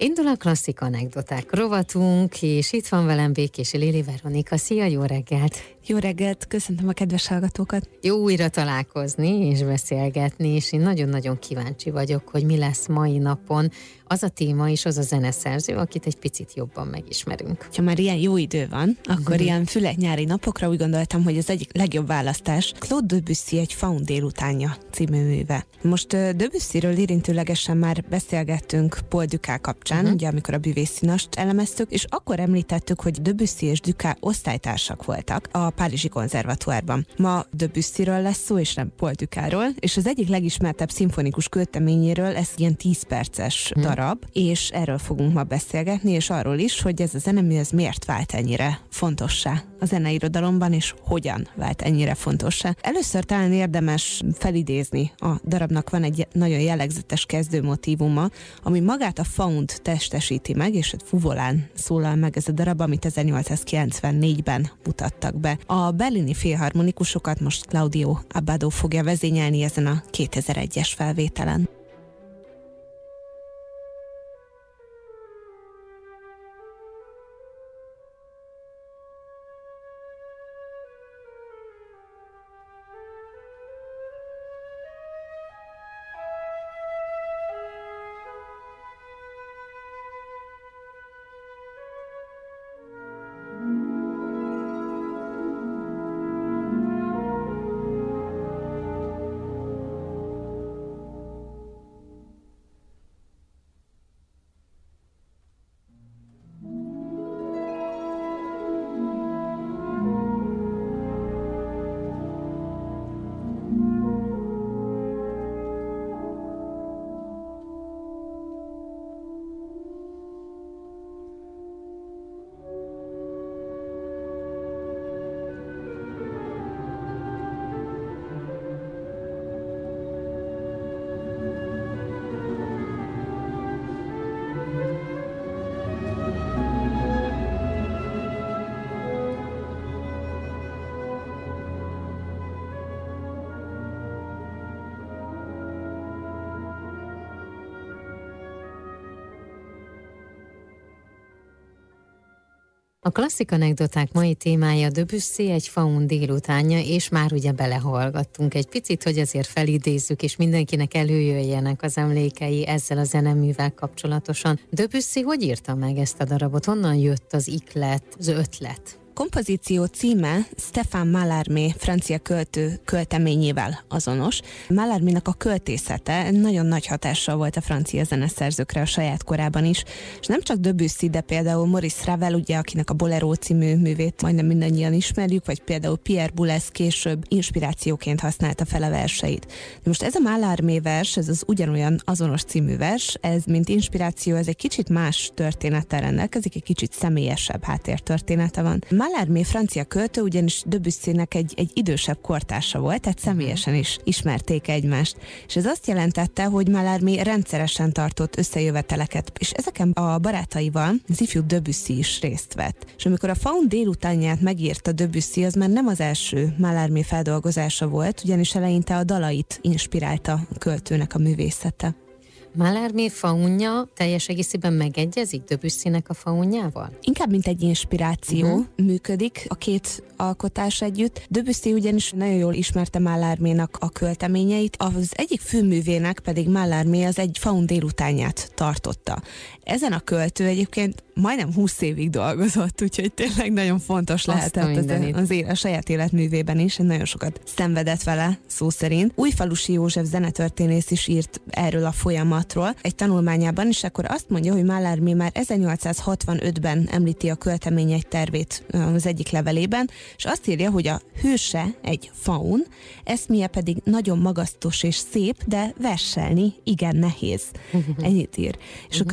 Indul a klasszik anekdoták rovatunk, és itt van velem Békési Lili Veronika. Szia, jó reggelt! Jó reggelt, köszöntöm a kedves hallgatókat! Jó újra találkozni és beszélgetni, és én nagyon-nagyon kíváncsi vagyok, hogy mi lesz mai napon az a téma és az a zeneszerző, akit egy picit jobban megismerünk. Ha már ilyen jó idő van, akkor mm-hmm. ilyen füle nyári napokra úgy gondoltam, hogy az egyik legjobb választás Claude Debussy egy Faun délutánja című műve. Most Debussyről érintőlegesen már beszélgettünk Paul Dukas kapcsán, uh-huh. ugye amikor a bűvészínast elemeztük, és akkor említettük, hogy Debussy és Dukas osztálytársak voltak a Párizsi konzervatóárban. Ma Debussyről lesz szó, és nem Paul Dukasról, és az egyik legismertebb szimfonikus költeményéről ez ilyen 10 perces uh-huh. darab, és erről fogunk ma beszélgetni, és arról is, hogy ez a zenemű ez miért vált ennyire fontossá a zeneirodalomban, és hogyan vált ennyire fontossá. Először talán érdemes felidézni a darabnak van egy nagyon jellegzetes kezdőmotívuma, ami magát a found testesíti meg, és fuvolán szólal meg ez a darab, amit 1894-ben mutattak be. A berlini félharmonikusokat most Claudio Abbado fogja vezényelni ezen a 2001-es felvételen. A klasszik anekdoták mai témája Debussy egy faun délutánja, és már ugye belehallgattunk egy picit, hogy azért felidézzük, és mindenkinek előjöjjenek az emlékei ezzel a zeneművel kapcsolatosan. Debussy hogy írta meg ezt a darabot? Honnan jött az iklet, az ötlet? Kompozíció címe Stefan Mallarmé francia költő költeményével azonos. Mallarménak a költészete nagyon nagy hatással volt a francia zeneszerzőkre a saját korában is, és nem csak Debussy, de például Maurice Ravel, ugye, akinek a Bolero című művét majdnem mindannyian ismerjük, vagy például Pierre Boulez később inspirációként használta fel a verseit. De most ez a Mallarmé vers, ez az ugyanolyan azonos című vers, ez mint inspiráció, ez egy kicsit más történettel rendelkezik, egy kicsit személyesebb háttértörténete van. Mallarmé francia költő ugyanis Debussynek egy, egy idősebb kortársa volt, tehát személyesen is ismerték egymást. És ez azt jelentette, hogy Mallarmé rendszeresen tartott összejöveteleket, és ezeken a barátaival az ifjú Debussy is részt vett. És amikor a Faun délutánját megírta Debussy, az már nem az első Mallarmé feldolgozása volt, ugyanis eleinte a dalait inspirálta a költőnek a művészete. Mallarmé faunja teljes egészében megegyezik Debussynek a faunjával? Inkább, mint egy inspiráció uh-huh. működik a két alkotás együtt. Debussy ugyanis nagyon jól ismerte Mallarménak a költeményeit, az egyik főművének pedig Mallarmé az egy faun délutánját tartotta. Ezen a költő egyébként majdnem 20 évig dolgozott, úgyhogy tényleg nagyon fontos lehetett az, az élet, a saját életművében is, nagyon sokat szenvedett vele, szó szerint. Újfalusi József zenetörténész is írt erről a folyamatról egy tanulmányában, és akkor azt mondja, hogy Mallarmé már 1865-ben említi a költemény tervét az egyik levelében, és azt írja, hogy a hőse egy faun, eszmie pedig nagyon magasztos és szép, de verselni igen nehéz. Ennyit ír. És a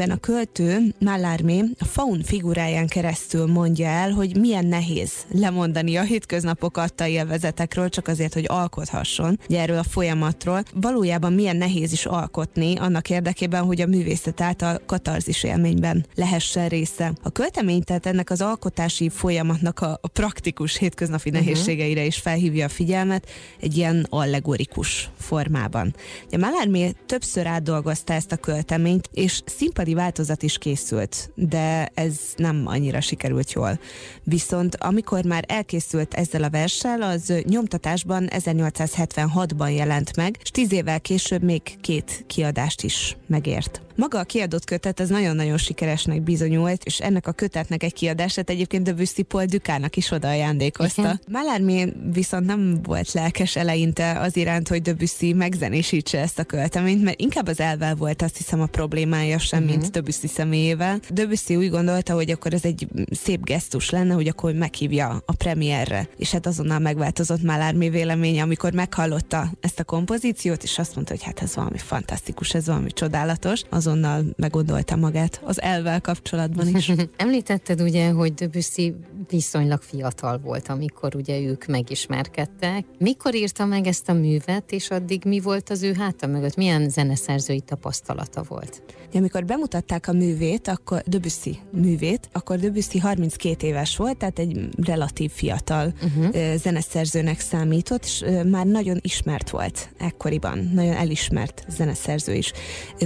költeményben a költő Mallarmé Malármé a faun figuráján keresztül mondja el, hogy milyen nehéz lemondani a hétköznapok adta élvezetekről, csak azért, hogy alkothasson, ugye erről a folyamatról. Valójában milyen nehéz is alkotni annak érdekében, hogy a művészet által katarzis élményben lehessen része. A költemény tehát ennek az alkotási folyamatnak a, a praktikus hétköznapi uh-huh. nehézségeire is felhívja a figyelmet egy ilyen allegorikus formában. Ugye Mallarmé többször átdolgozta ezt a költeményt, és színpadi változat is készült, de ez nem annyira sikerült jól. Viszont amikor már elkészült ezzel a verssel, az nyomtatásban 1876-ban jelent meg, és tíz évvel később még két kiadást is megért. Maga a kiadott kötet ez nagyon-nagyon sikeresnek bizonyult, és ennek a kötetnek egy kiadását egyébként Debussy Paul Dukának is oda ajándékozta. Mallarmé viszont nem volt lelkes eleinte az iránt, hogy Debussy megzenésítse ezt a költeményt, mert inkább az elvel volt azt hiszem a problémája sem, uh-huh. mint Debussy személyével. Debussy úgy gondolta, hogy akkor ez egy szép gesztus lenne, hogy akkor meghívja a premierre. És hát azonnal megváltozott Mallarmé véleménye, amikor meghallotta ezt a kompozíciót, és azt mondta, hogy hát ez valami fantasztikus, ez valami csodálatos. Azon azonnal meggondolta magát az elvel kapcsolatban is. Említetted ugye, hogy Debussy viszonylag fiatal volt, amikor ugye ők megismerkedtek. Mikor írta meg ezt a művet, és addig mi volt az ő háta mögött? Milyen zeneszerzői tapasztalata volt? Amikor bemutatták a művét, akkor Debussy művét, akkor Debussy 32 éves volt, tehát egy relatív fiatal uh-huh. zeneszerzőnek számított, és már nagyon ismert volt ekkoriban, nagyon elismert zeneszerző is.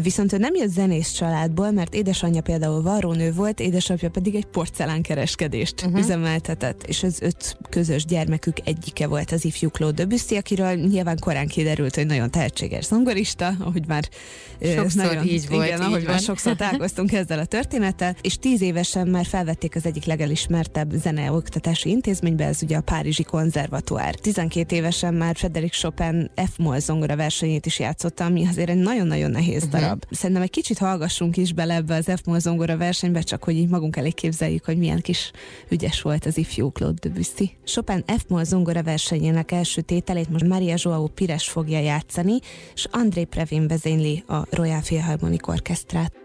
Viszont ő nem jött zenész családból, mert édesanyja például varrónő volt, édesapja pedig egy porcelánkereskedést uh-huh. üzemeltetett, és az öt közös gyermekük egyike volt az ifjú Claude Debussy, akiről nyilván korán kiderült, hogy nagyon tehetséges zongorista, ahogy már sokszor nagyon, így volt, igen, így ahogy van. már sokszor találkoztunk ezzel a történettel, és tíz évesen már felvették az egyik legelismertebb zeneoktatási intézménybe, ez ugye a Párizsi Konzervatoár. 12 évesen már Frederick Chopin F-moll zongora versenyét is játszotta, ami azért egy nagyon-nagyon nehéz uh-huh. darab. Szerintem egy kicsit hallgassunk is bele ebbe az f zongora versenybe, csak hogy így magunk elé képzeljük, hogy milyen kis ügyes volt az ifjú Claude Debussy. Chopin f zongora versenyének első tételét most Maria Joao Pires fogja játszani, és André Previn vezényli a Royal Philharmonic Orchestrát.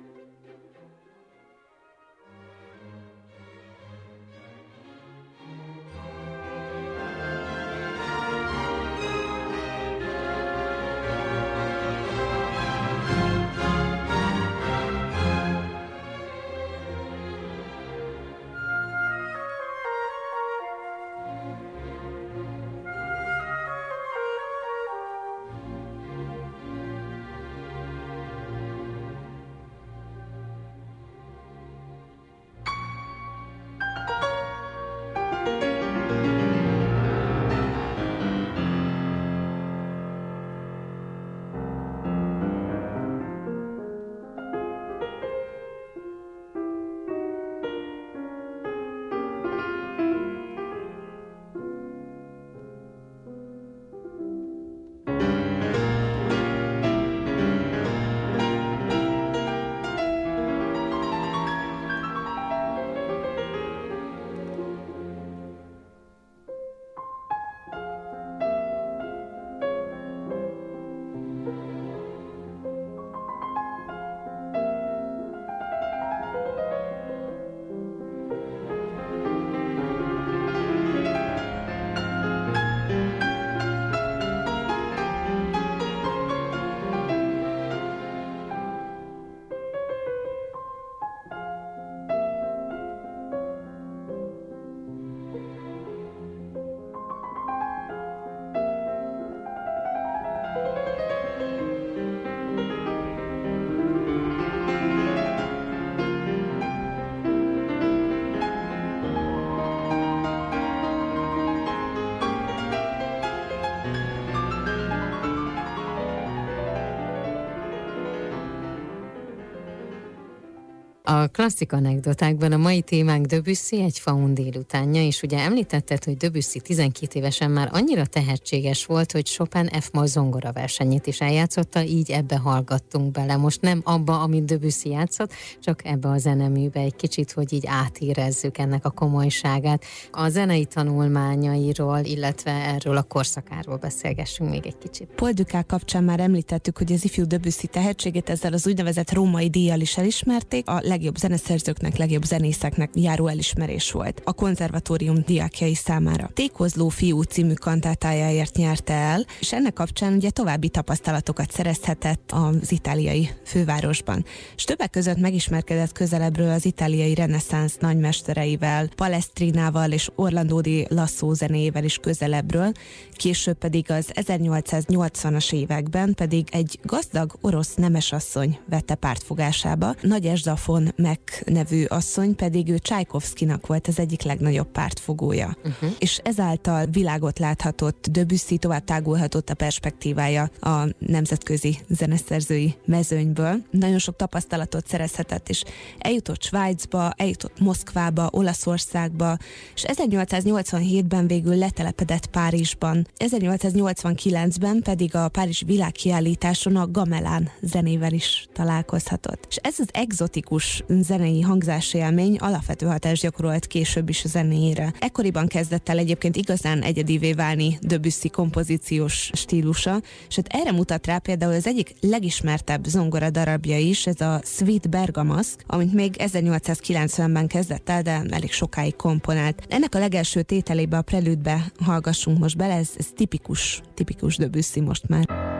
A klasszik anekdotákban a mai témánk Debussy egy faun délutánja, és ugye említetted, hogy Debussy 12 évesen már annyira tehetséges volt, hogy Chopin F. Moll zongora versenyét is eljátszotta, így ebbe hallgattunk bele. Most nem abba, amit Debussy játszott, csak ebbe a zeneműbe egy kicsit, hogy így átérezzük ennek a komolyságát. A zenei tanulmányairól, illetve erről a korszakáról beszélgessünk még egy kicsit. Paul kapcsán már említettük, hogy az ifjú Debussy tehetségét ezzel az úgynevezett római díjjal is elismerték. A leg legjobb zeneszerzőknek, legjobb zenészeknek járó elismerés volt a konzervatórium diákjai számára. Tékozló fiú című kantátájáért nyerte el, és ennek kapcsán ugye további tapasztalatokat szerezhetett az itáliai fővárosban. És többek között megismerkedett közelebbről az itáliai reneszánsz nagymestereivel, Palestrinával és Orlando di Lasso zenéjével is közelebbről, később pedig az 1880-as években pedig egy gazdag orosz nemesasszony vette pártfogásába, Nagy Esdafon Mek nevű asszony pedig ő Csajkovszkinak volt az egyik legnagyobb pártfogója. Uh-huh. És ezáltal világot láthatott, Debussy tovább tágulhatott a perspektívája a nemzetközi zeneszerzői mezőnyből. Nagyon sok tapasztalatot szerezhetett, és eljutott Svájcba, eljutott Moszkvába, Olaszországba, és 1887-ben végül letelepedett Párizsban. 1889-ben pedig a Párizs világkiállításon a Gamelán zenével is találkozhatott. És ez az egzotikus zenei hangzási élmény alapvető hatást gyakorolt később is a zenéjére. Ekkoriban kezdett el egyébként igazán egyedivé válni Debussy kompozíciós stílusa, és hát erre mutat rá például az egyik legismertebb zongora darabja is, ez a Sweet Bergamask, amit még 1890-ben kezdett el, de elég sokáig komponált. Ennek a legelső tételébe, a prelűdbe hallgassunk most bele, ez, ez tipikus, tipikus Debussy most már.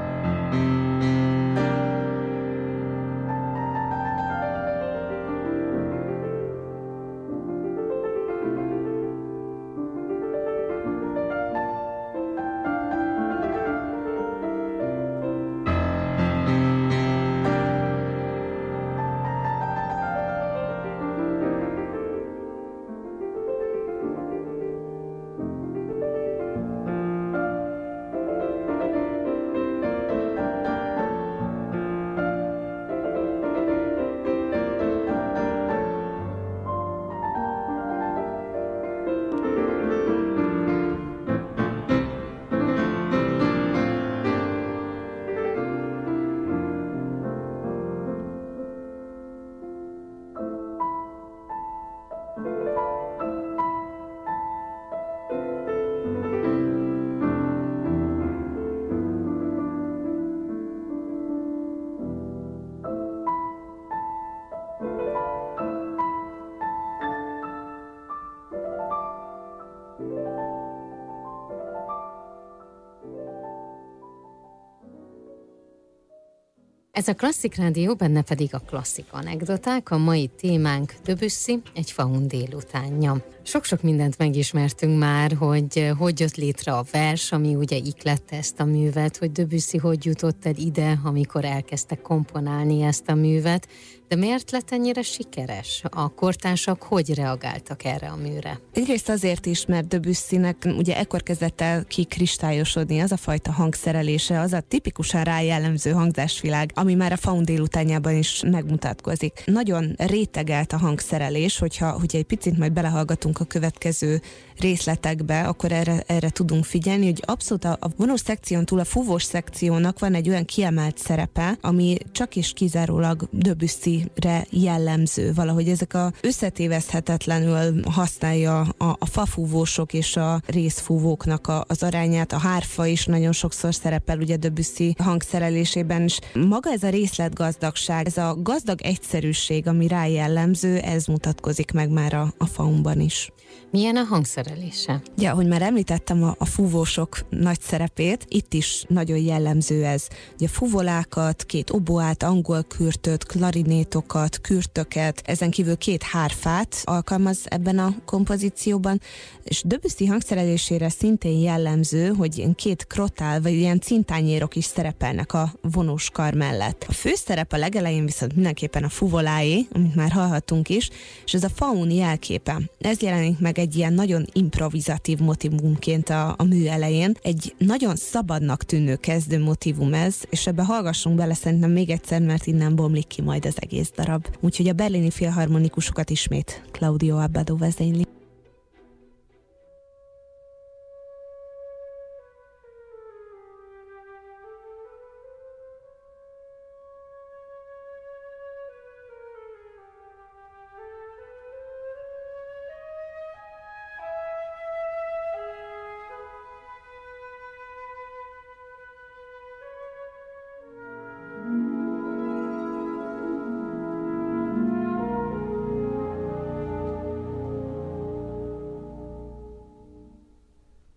Ez a Klasszik Rádió, benne pedig a klasszik anekdoták, a mai témánk Debussy, egy faun délutánja. Sok-sok mindent megismertünk már, hogy hogy jött létre a vers, ami ugye iklette ezt a művet, hogy Debussy hogy jutott el ide, amikor elkezdte komponálni ezt a művet, de miért lett ennyire sikeres? A kortársak hogy reagáltak erre a műre? Egyrészt azért is, mert Debussynek ugye ekkor kezdett el kikristályosodni az a fajta hangszerelése, az a tipikusan rájellemző hangzásvilág, ami már a Faun délutánjában is megmutatkozik. Nagyon rétegelt a hangszerelés, hogyha, hogyha egy picit majd belehallgatunk a következő részletekbe, akkor erre, erre tudunk figyelni, hogy abszolút a, a vonós szekción túl a fúvós szekciónak van egy olyan kiemelt szerepe, ami csak is kizárólag Debussy-re jellemző. Valahogy ezek a összetévezhetetlenül használja a, a fafúvósok és a részfúvóknak a, az arányát. A hárfa is nagyon sokszor szerepel ugye Debussy hangszerelésében, és maga ez a részletgazdagság, ez a gazdag egyszerűség, ami rá jellemző, ez mutatkozik meg már a, a faunban is. Milyen a hangszerelése? Ja, ahogy már említettem a, a fúvósok nagy szerepét, itt is nagyon jellemző ez. Ugye fuvolákat, két oboát, angol kürtöt, klarinétokat, kürtöket, ezen kívül két hárfát alkalmaz ebben a kompozícióban, és Debussy hangszerelésére szintén jellemző, hogy ilyen két krotál, vagy ilyen cintányérok is szerepelnek a vonós kar mellett. A főszerep a legelején viszont mindenképpen a fuvoláé, amit már hallhattunk is, és ez a faun jelképe. Ez jelenik meg egy ilyen nagyon improvizatív motivumként a, a mű elején. Egy nagyon szabadnak tűnő kezdő motivum ez, és ebbe hallgassunk bele szerintem még egyszer, mert innen bomlik ki majd az egész darab. Úgyhogy a berlini filharmonikusokat ismét Claudio Abbado vezényli.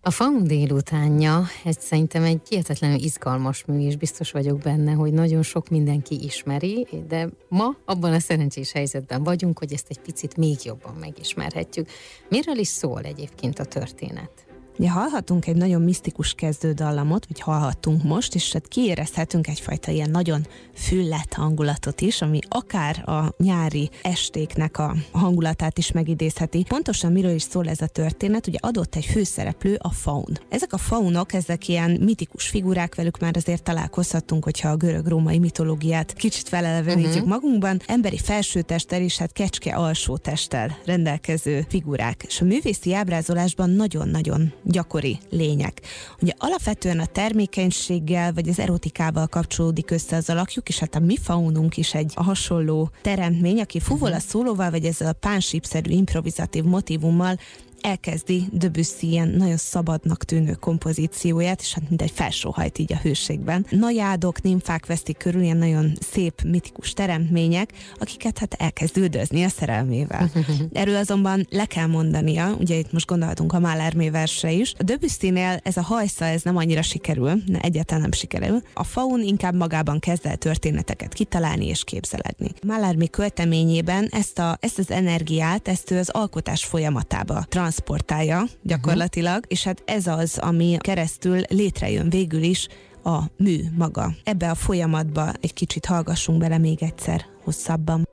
A faun délutánja, ez szerintem egy hihetetlenül izgalmas mű, és biztos vagyok benne, hogy nagyon sok mindenki ismeri, de ma abban a szerencsés helyzetben vagyunk, hogy ezt egy picit még jobban megismerhetjük. Miről is szól egyébként a történet? Ugye hallhatunk egy nagyon misztikus kezdődallamot, vagy hallhattunk most, és hát kiérezhetünk egyfajta ilyen nagyon füllet hangulatot is, ami akár a nyári estéknek a hangulatát is megidézheti. Pontosan miről is szól ez a történet, ugye adott egy főszereplő, a faun. Ezek a faunok, ezek ilyen mitikus figurák, velük már azért találkozhattunk, hogyha a görög-római mitológiát kicsit felelevenítjük uh-huh. magunkban, emberi felsőtesttel és hát kecske alsótesttel rendelkező figurák. És a művészi ábrázolásban nagyon-nagyon gyakori lények. Ugye alapvetően a termékenységgel vagy az erotikával kapcsolódik össze az alakjuk, és hát a mi faununk is egy a hasonló teremtmény, aki fuvola mhm. szólóval vagy ezzel a pánsípszerű improvizatív motivummal elkezdi Debussy ilyen nagyon szabadnak tűnő kompozícióját, és hát mindegy felsóhajt így a hőségben. Najádok, nimfák vesztik körül ilyen nagyon szép, mitikus teremtmények, akiket hát elkezd üldözni a szerelmével. Erről azonban le kell mondania, ugye itt most gondolhatunk a Mallarmé versre is, a Debussy-nél ez a hajsza, ez nem annyira sikerül, egyáltalán nem sikerül. A faun inkább magában kezd el történeteket kitalálni és képzeledni. Mallarmé költeményében ezt, a, ezt az energiát, ezt ő az alkotás folyamatába trans transportálja gyakorlatilag, uh-huh. és hát ez az, ami keresztül létrejön végül is a mű maga. Ebbe a folyamatba egy kicsit hallgassunk bele még egyszer hosszabban.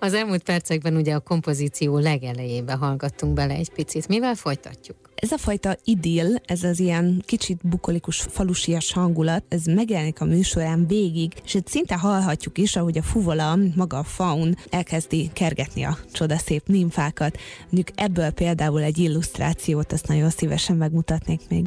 Az elmúlt percekben ugye a kompozíció legelejébe hallgattunk bele egy picit. Mivel folytatjuk? Ez a fajta idill, ez az ilyen kicsit bukolikus, falusias hangulat, ez megjelenik a műsorán végig, és itt szinte hallhatjuk is, ahogy a fuvola, maga a faun elkezdi kergetni a csodaszép nimfákat. Mondjuk ebből például egy illusztrációt, azt nagyon szívesen megmutatnék még.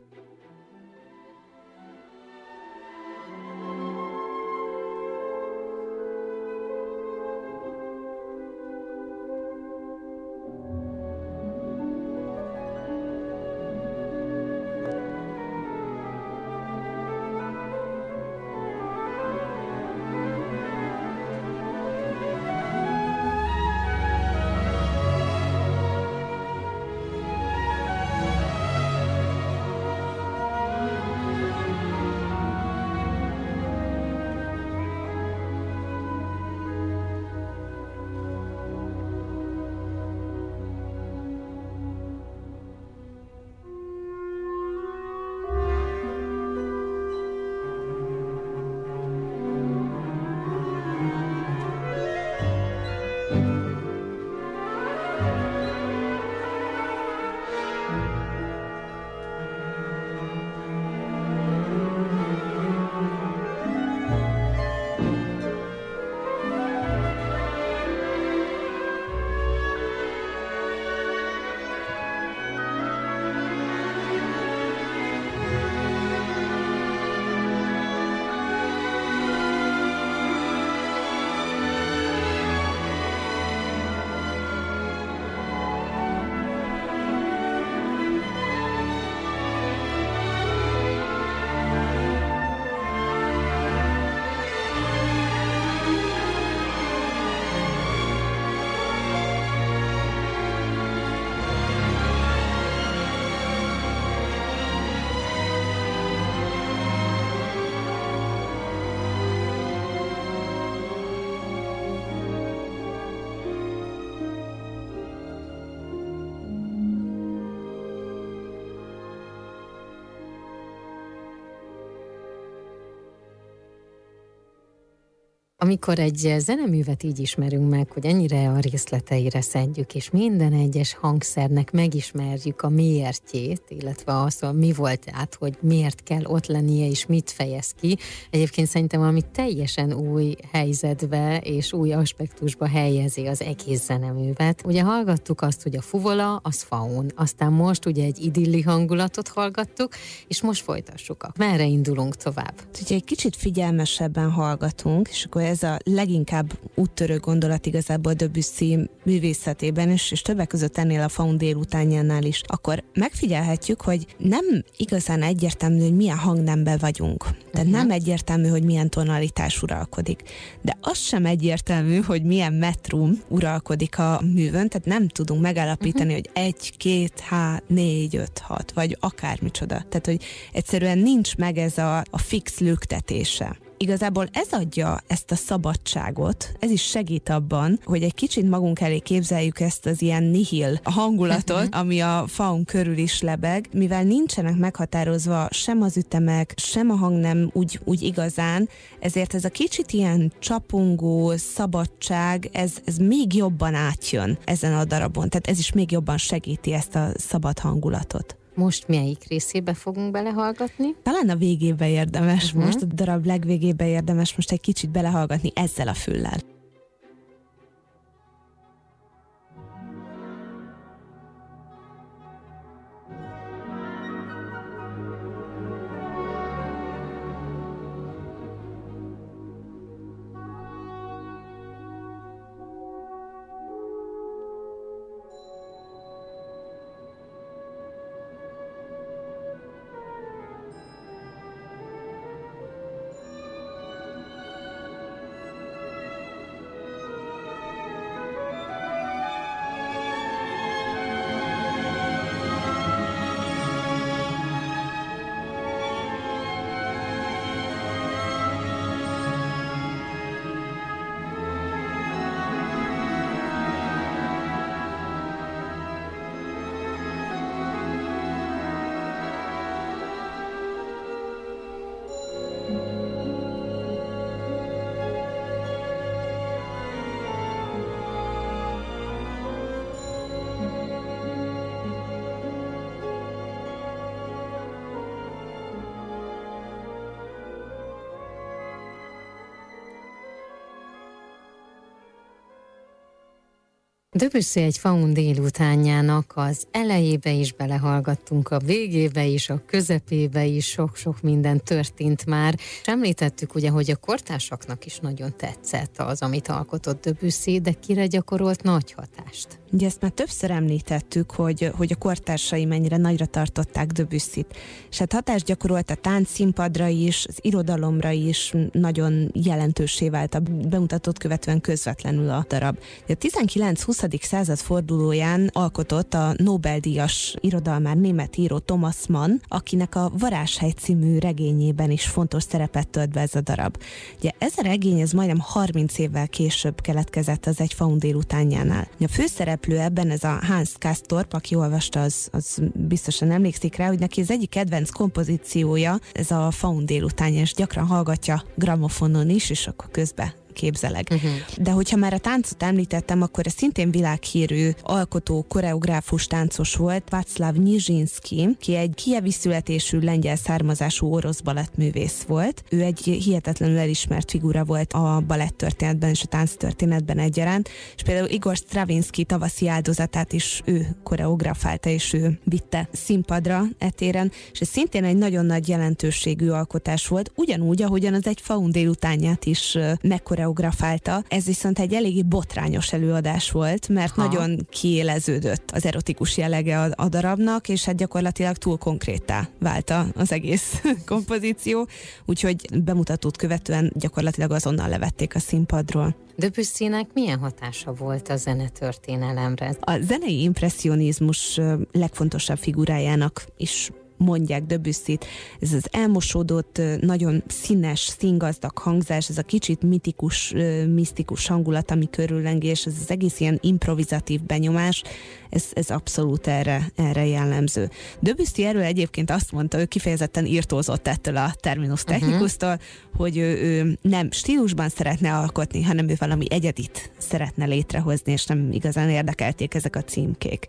Amikor egy zeneművet így ismerünk meg, hogy ennyire a részleteire szedjük, és minden egyes hangszernek megismerjük a miértjét, illetve az, hogy mi volt át, hogy miért kell ott lennie, és mit fejez ki. Egyébként szerintem valami teljesen új helyzetbe és új aspektusba helyezi az egész zeneművet. Ugye hallgattuk azt, hogy a fuvola, az faun. Aztán most ugye egy idilli hangulatot hallgattuk, és most folytassuk. Merre indulunk tovább? Ugye egy kicsit figyelmesebben hallgatunk, és akkor ez a leginkább úttörő gondolat igazából Debussy művészetében is, és többek között ennél a Faun délutánjánál is, akkor megfigyelhetjük, hogy nem igazán egyértelmű, hogy milyen hangnemben vagyunk. Tehát uh-huh. nem egyértelmű, hogy milyen tonalitás uralkodik. De az sem egyértelmű, hogy milyen metrum uralkodik a művön, tehát nem tudunk megállapítani, uh-huh. hogy egy, két, há, négy, öt, hat, vagy akármicsoda. Tehát, hogy egyszerűen nincs meg ez a, a fix lüktetése igazából ez adja ezt a szabadságot, ez is segít abban, hogy egy kicsit magunk elé képzeljük ezt az ilyen nihil hangulatot, ami a faun körül is lebeg, mivel nincsenek meghatározva sem az ütemek, sem a hang nem úgy, úgy igazán, ezért ez a kicsit ilyen csapongó szabadság, ez, ez még jobban átjön ezen a darabon, tehát ez is még jobban segíti ezt a szabad hangulatot. Most melyik részébe fogunk belehallgatni? Talán a végébe érdemes, uh-huh. most a darab legvégébe érdemes most egy kicsit belehallgatni ezzel a füllel. Debussy egy faun délutánjának az elejébe is belehallgattunk, a végébe is, a közepébe is sok-sok minden történt már. És említettük ugye, hogy a kortársaknak is nagyon tetszett az, amit alkotott Debussy, de kire gyakorolt nagy hatást? Ugye ezt már többször említettük, hogy, hogy a kortársai mennyire nagyra tartották Debüsszit. És hát hatást gyakorolt a táncszínpadra is, az irodalomra is, nagyon jelentősé vált a bemutatót követően közvetlenül a darab. A 19-20. század fordulóján alkotott a Nobel-díjas irodalmár német író Thomas Mann, akinek a Varázshegy című regényében is fontos szerepet tölt be ez a darab. Ugye ez a regény, ez majdnem 30 évvel később keletkezett az egy faun délutánjánál. A főszerep szereplő ebben, ez a Hans Kastorp, aki olvasta, az, az biztosan emlékszik rá, hogy neki az egyik kedvenc kompozíciója, ez a Faun délután, és gyakran hallgatja gramofonon is, és akkor közben képzeleg. Uh-huh. De hogyha már a táncot említettem, akkor ez szintén világhírű alkotó, koreográfus táncos volt, Václav Nizsinski, ki egy kievi születésű lengyel származású orosz balettművész volt. Ő egy hihetetlenül elismert figura volt a balettörténetben és a tánctörténetben egyaránt, és például Igor Stravinsky tavaszi áldozatát is ő koreografálta, és ő vitte színpadra etéren, és ez szintén egy nagyon nagy jelentőségű alkotás volt, ugyanúgy, ahogyan az egy faun délutánját is mekkora koreografálta. Ez viszont egy eléggé botrányos előadás volt, mert ha. nagyon kiéleződött az erotikus jellege a, a darabnak, és hát gyakorlatilag túl konkrétá vált az egész kompozíció, úgyhogy bemutatót követően gyakorlatilag azonnal levették a színpadról. Debussynek milyen hatása volt a zenetörténelemre? A zenei impressionizmus legfontosabb figurájának is mondják Debüsszit, ez az elmosódott, nagyon színes, színgazdag hangzás, ez a kicsit mitikus, misztikus hangulat, ami körüllengi, ez az egész ilyen improvizatív benyomás, Ez, ez abszolút erre, erre jellemző. Debussy erről egyébként azt mondta, ő kifejezetten írtózott ettől a terminus mhm. technikusztól, uh-huh. hogy ő, ő nem stílusban szeretne alkotni, hanem ő valami egyedit szeretne létrehozni, és nem igazán érdekelték ezek a címkék.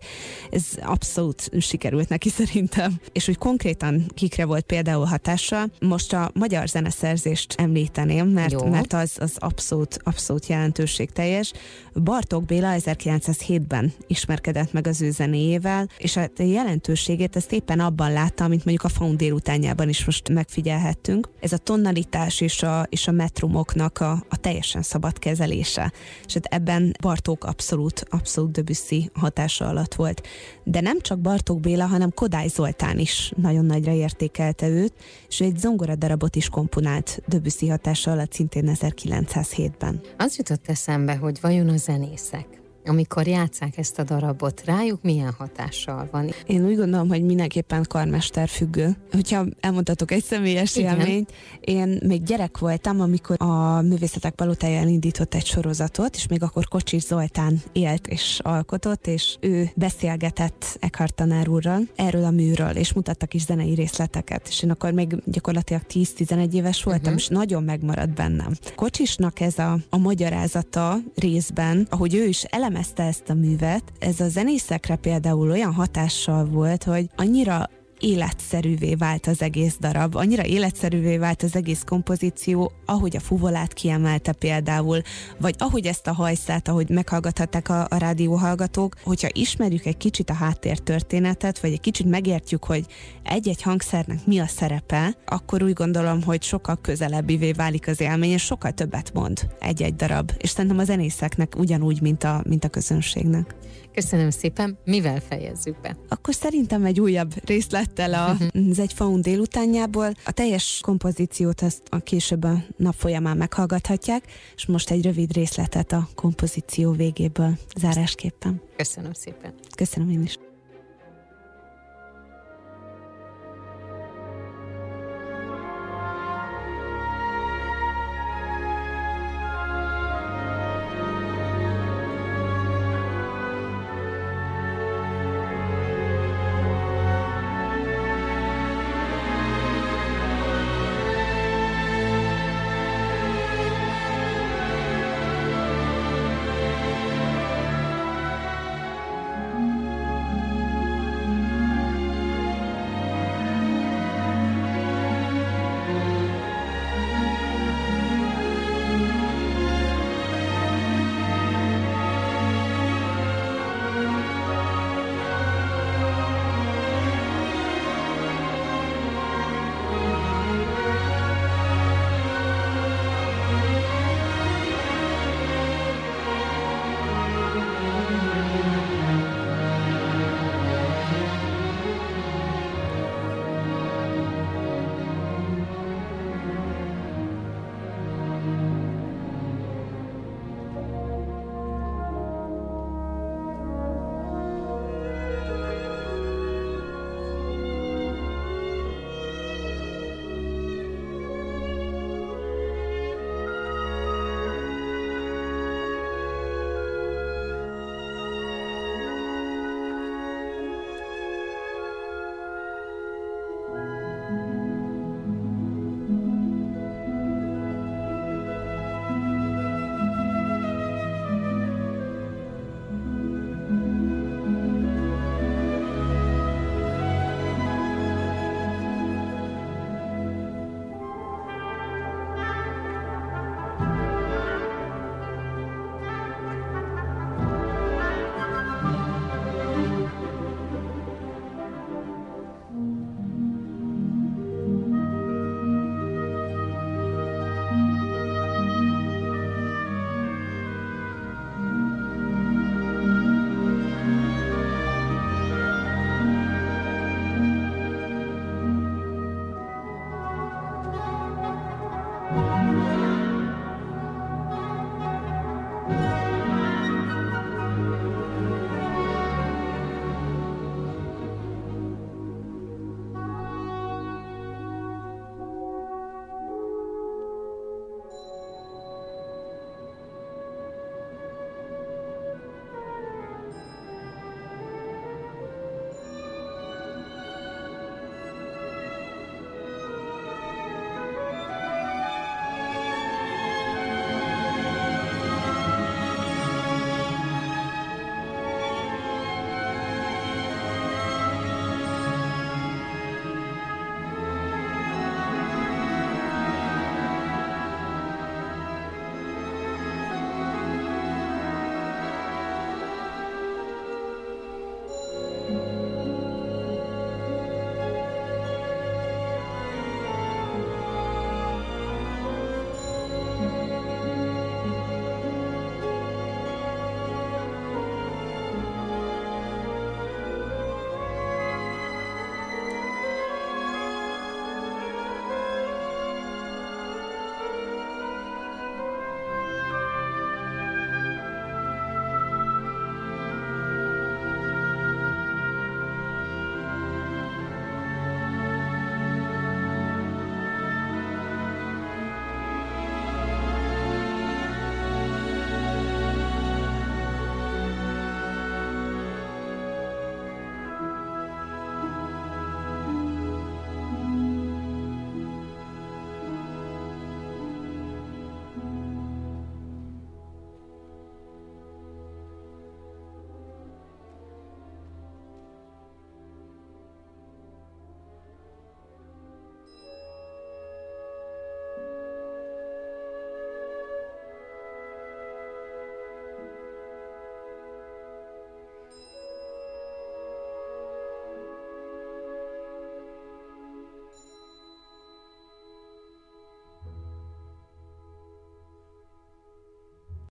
Ez abszolút sikerült neki szerintem. És hogy konkrétan kikre volt például hatása, most a magyar zeneszerzést említeném, mert, mert az, az abszolút, abszolút jelentőségteljes. Bartók Béla 1907-ben ismerkedett meg az ő zenéjével, és a jelentőségét ezt éppen abban látta, amit mondjuk a Faun délutánjában is most megfigyelhettünk. Ez a tonalitás és a, és a metrumoknak a, a teljesen szabad kezelése. És hát ebben Bartók abszolút, abszolút Debussy hatása alatt volt. De nem csak Bartók Béla, hanem Kodály Zoltán is nagyon nagyra értékelte őt, és egy zongora darabot is komponált Debussy hatása alatt szintén 1907-ben. Az jutott eszembe, hogy vajon a zenészek amikor játszák ezt a darabot, rájuk milyen hatással van? Én úgy gondolom, hogy mindenképpen karmester függő. Hogyha elmondhatok egy személyes Igen. élményt, én még gyerek voltam, amikor a Művészetek Palotája elindított egy sorozatot, és még akkor Kocsis Zoltán élt és alkotott, és ő beszélgetett Eckhart tanár úrral erről a műről, és mutattak is zenei részleteket, és én akkor még gyakorlatilag 10-11 éves voltam, uh-huh. és nagyon megmaradt bennem. Kocsisnak ez a, a magyarázata részben, ahogy ő is elem elemezte ezt a művet, ez a zenészekre például olyan hatással volt, hogy annyira életszerűvé vált az egész darab, annyira életszerűvé vált az egész kompozíció, ahogy a fuvolát kiemelte például, vagy ahogy ezt a hajszát, ahogy meghallgathatták a, a rádióhallgatók, hogyha ismerjük egy kicsit a háttértörténetet, vagy egy kicsit megértjük, hogy egy-egy hangszernek mi a szerepe, akkor úgy gondolom, hogy sokkal közelebbivé válik az élmény, és sokkal többet mond egy-egy darab. És szerintem a zenészeknek ugyanúgy, mint a, mint a közönségnek. Köszönöm szépen. Mivel fejezzük be? Akkor szerintem egy újabb részlettel a, mhm. az egy faun délutánjából. A teljes kompozíciót azt a később a nap folyamán meghallgathatják, és most egy rövid részletet a kompozíció végéből zárásképpen. Köszönöm szépen. Köszönöm én is.